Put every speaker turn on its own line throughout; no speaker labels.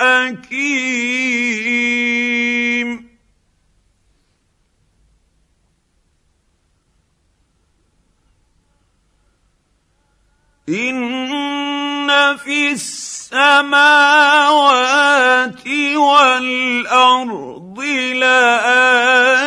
الحكيم. إن في السماوات والأرض لآيات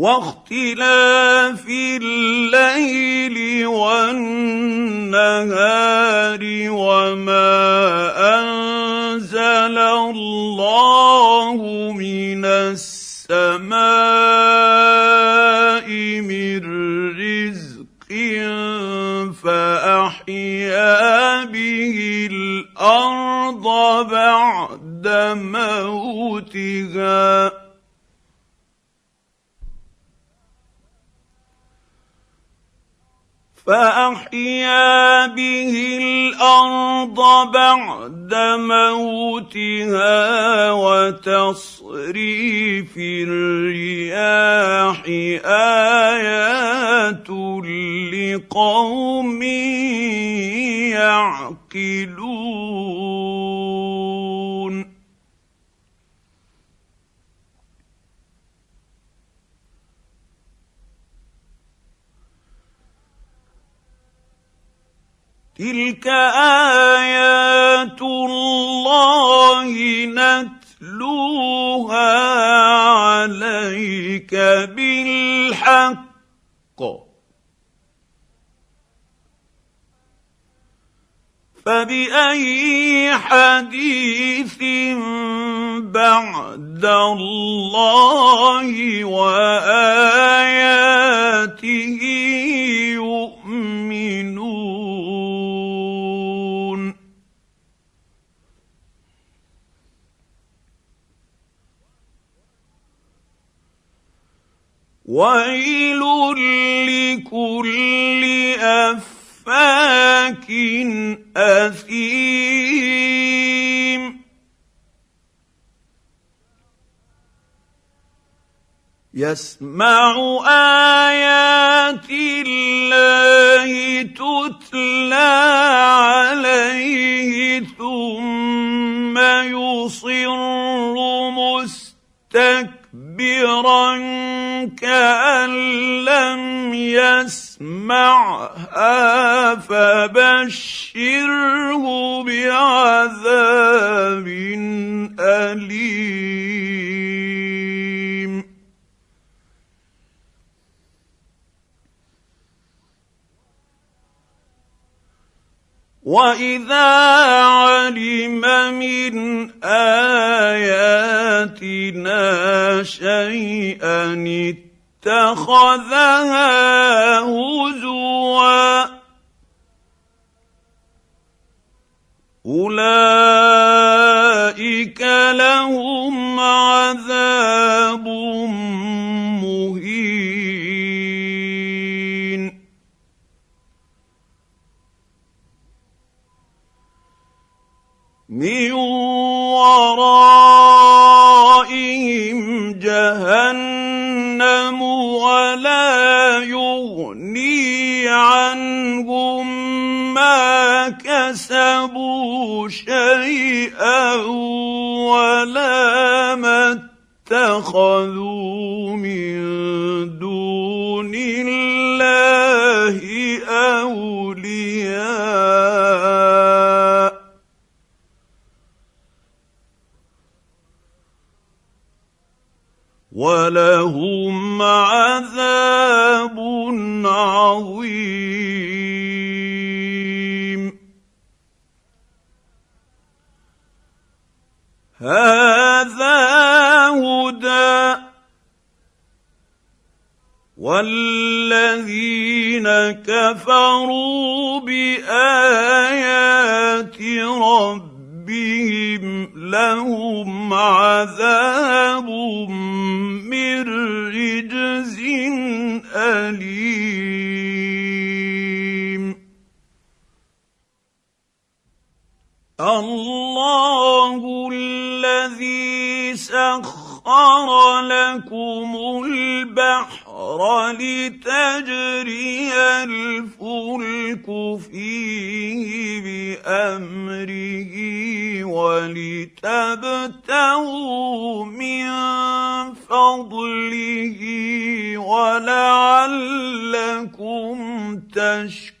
واختلاف الليل والنهار وما أنزل الله من السماء من رزق فأحيا به الأرض بعد موتها. فأحيا به الأرض بعد موتها وتصريف الرياح آيات لقوم يعقلون. تلك ايات الله نتلوها عليك بالحق فباي حديث بعد الله واياته ويل لكل افاك اثيم يسمع ايات الله تتلى يسمعها فبشره بعذاب أليم. واذا علم من اياتنا شيئا اتخذها هزوا. أولئك لهم عذاب يغني عنهم ما كسبوا شيئا ولا ما اتخذوا من دون الله أولياء. ولهم عذاب هذا هدى والذين كفروا بآيات ربهم لهم عذاب من رجز أليم. الله سخر لكم البحر لتجري الفلك فيه بامره ولتبتغوا من فضله ولعلكم تشكرون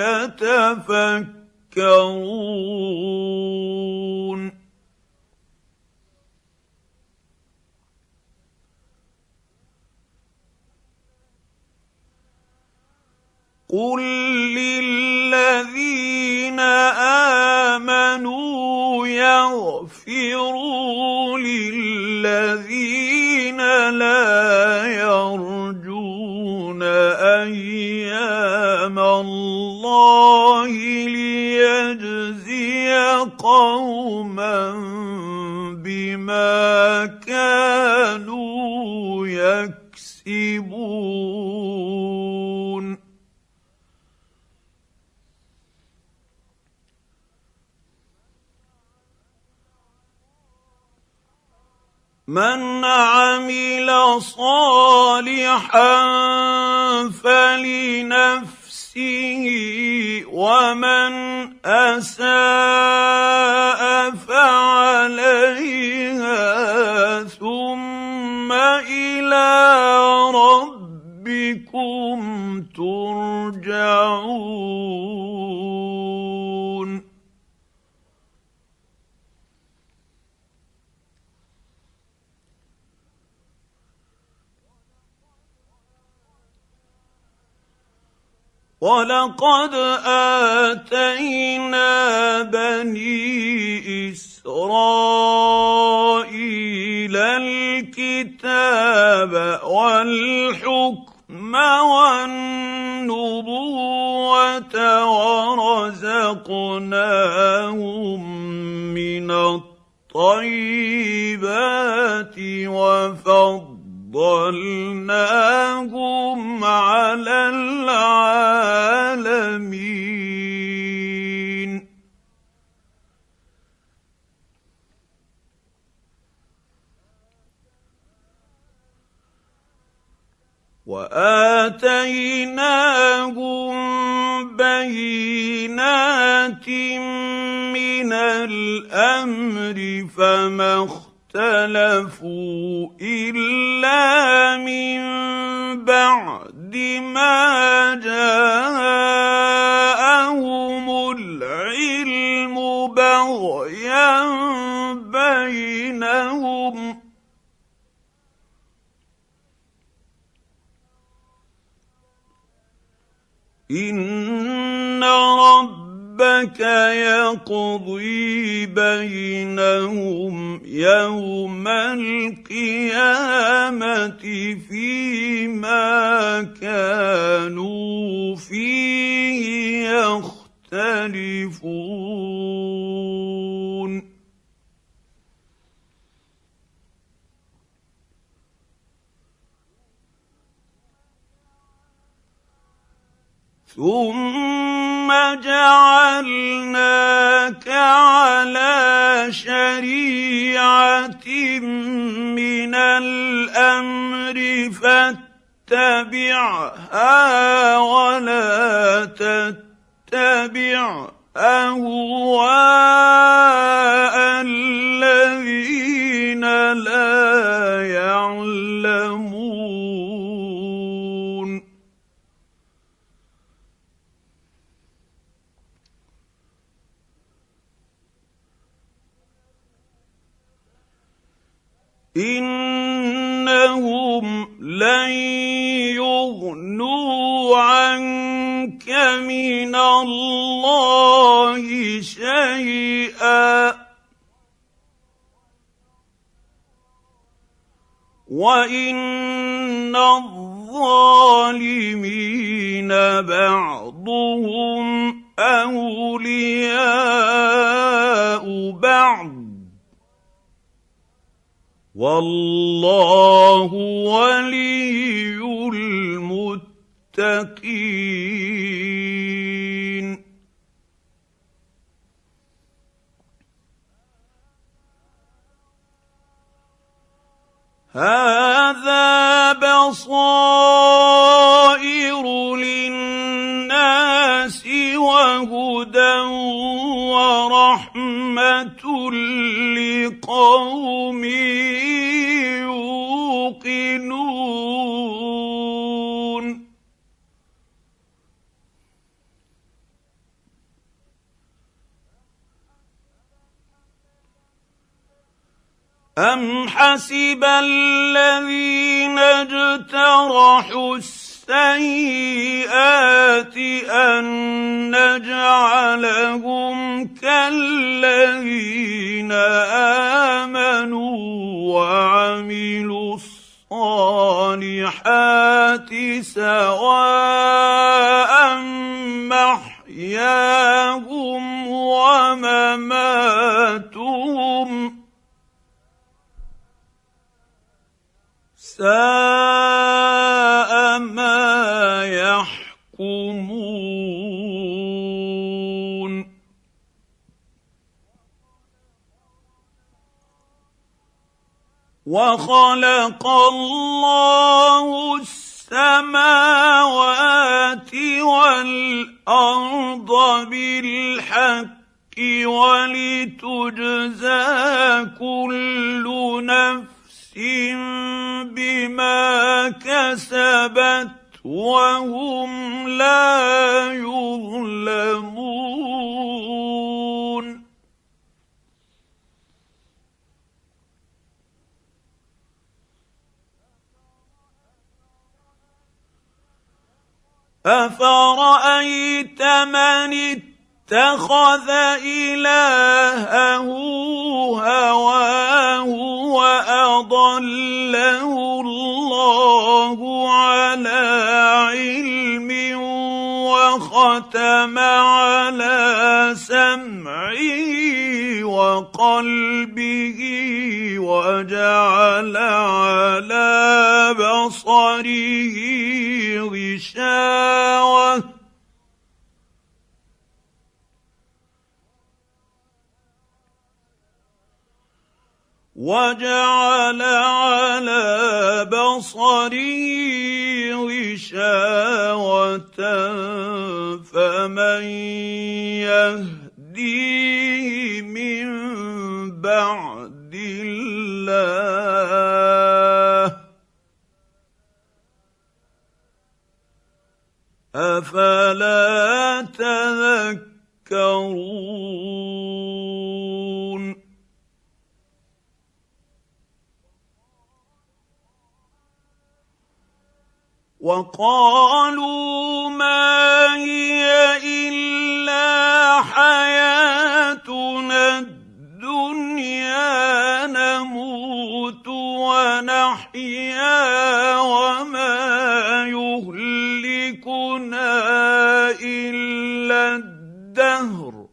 يتفكرون. قل للذين امنوا يغفروا للذين قوما بما كانوا يكسبون. من عمل صالحا فلنفسه ومن اساء ولقد اتينا بني اسرائيل الكتاب والحكم والنبوه ورزقناهم من الطيبات وفضل فضلناهم على العالمين وآتيناهم بينات من الأمر فما اختلفوا إلا من بعد ما ربك يقضي بينهم يوم القيامه فيما كانوا فيه يختلفون ثم جعلناك على شريعة من الأمر فاتبعها ولا تتبع أهواء الذين لا يعلمون انهم لن يغنوا عنك من الله شيئا وان الظالمين بعضهم اولياء بعض والله ولي المتقين. هذا بصائر للناس وهدى ورحمة لقوم حسب الذين اجترحوا السيئات أن نجعلهم كالذين آمنوا وعملوا الصالحات سواء محياهم ومماتهم ساء ما يحكمون. وخلق الله السماوات والأرض بالحق ولتجزى كل نفس بما كسبت وهم لا يظلمون. أفرأيت من اتخذ إلهه هواه وأضله الله على علم وختم على سمعه وقلبه وجعل على بصره غشاوة وجعل على بصره غشاوه فمن يهديه من بعد الله؟ أفلا تذكرون؟ وقالوا ما هي إلا حياتنا الدنيا نموت ونحيا وما يهلكنا إلا الدهر.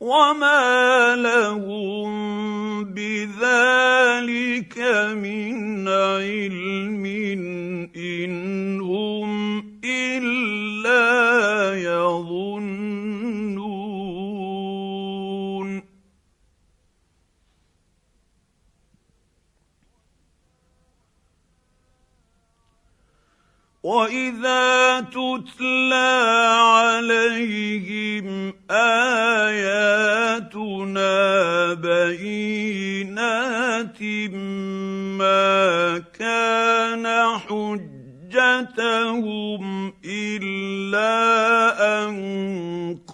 وما لهم بذلك من علم واذا تتلى عليهم اياتنا بينات ما كان حجتهم الا ان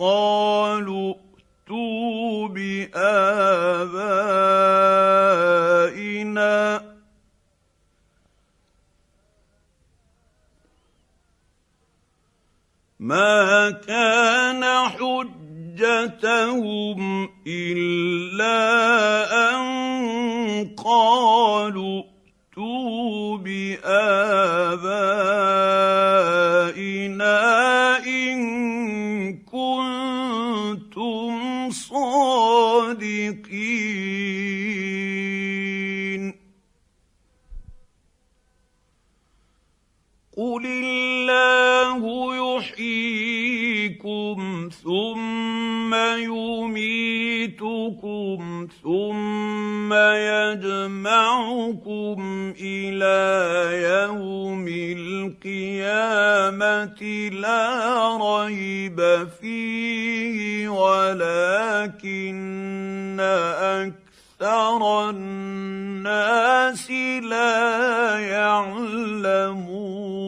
قالوا ائتوا بابائنا ما كان حجتهم الا ان قالوا ائتوا بابائنا يجمعكم إلى يوم القيامة لا ريب فيه ولكن أكثر الناس لا يعلمون.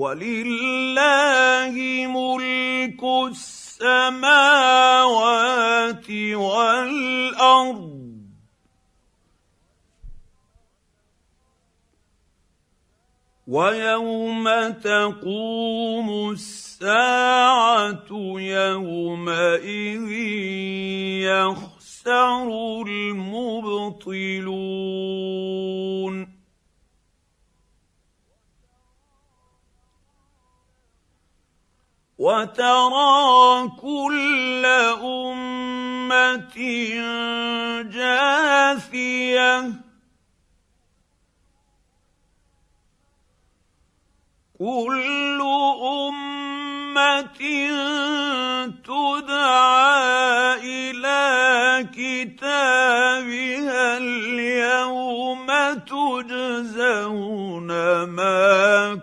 ولله ملك السماوات والأرض. ويوم تقوم الساعة يومئذ يخسر المبطلون. وترى كل أمة جاثية. كل أمة تدعى إلى كتابها اليوم تجزون ما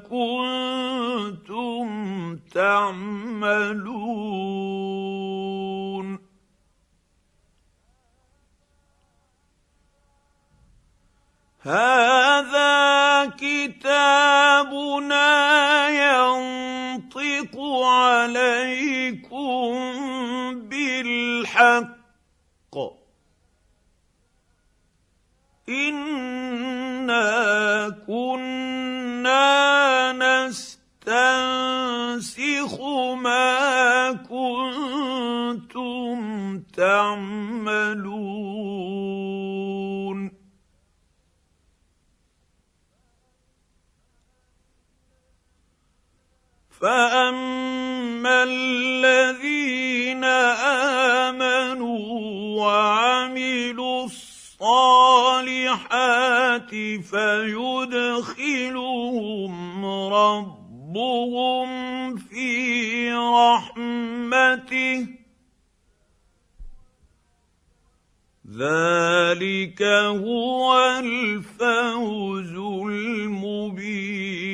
تعملون. هذا كتابنا ينطق عليكم بالحق. تعملون. فأما الذين آمنوا وعملوا الصالحات فيدخلهم ربهم في رحمته ذلك هو الفوز المبين.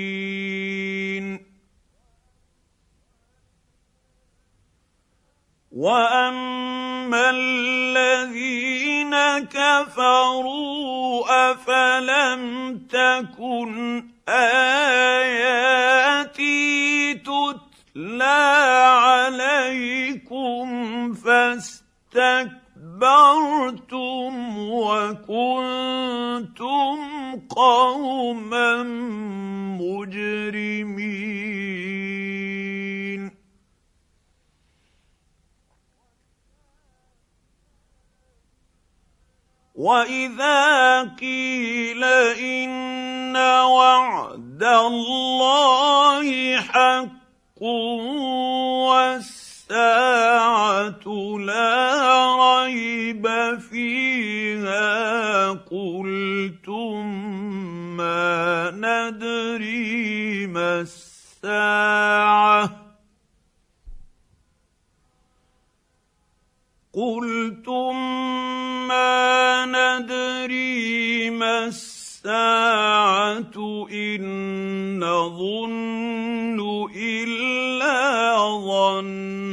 واما الذين كفروا افلم تكن اياتي تتلى عليكم فاستكبرتم وكنتم قوما مجرمين. وإذا قيل إن وعد الله حق والساعة لا ريب فيها. قلتم ما ندري ما الساعة. قلتم ما ندري ما الساعة. إن نظن إلا ظنا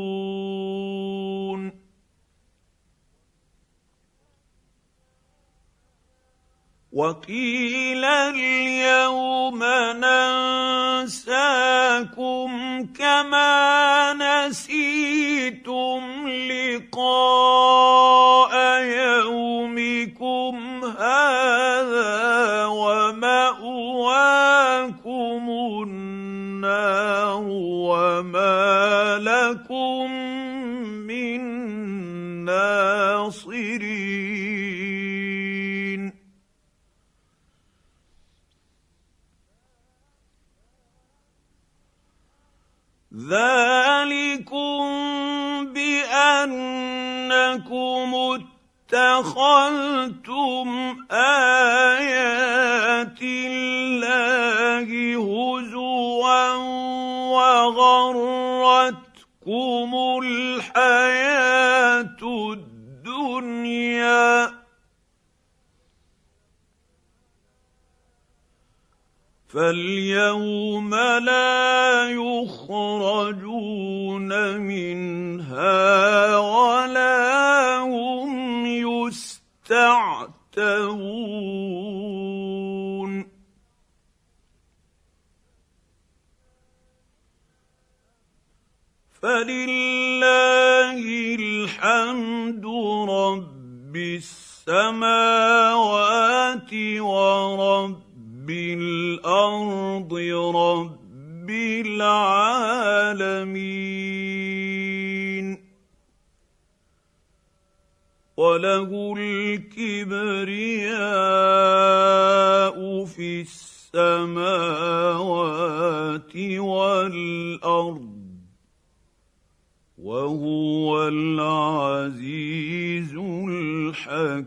وقيل اليوم ننساكم كما نسيتم لقاء ذلكم بانكم اتخذتم ايات الله هزوا وغرتكم الحياة فاليوم لا يخرجون منها ولا هم يستعتبون. فلله الحمد رب السماوات ورب رب الأرض رب العالمين. وله الكبرياء في السماوات والأرض وهو العزيز الحكيم.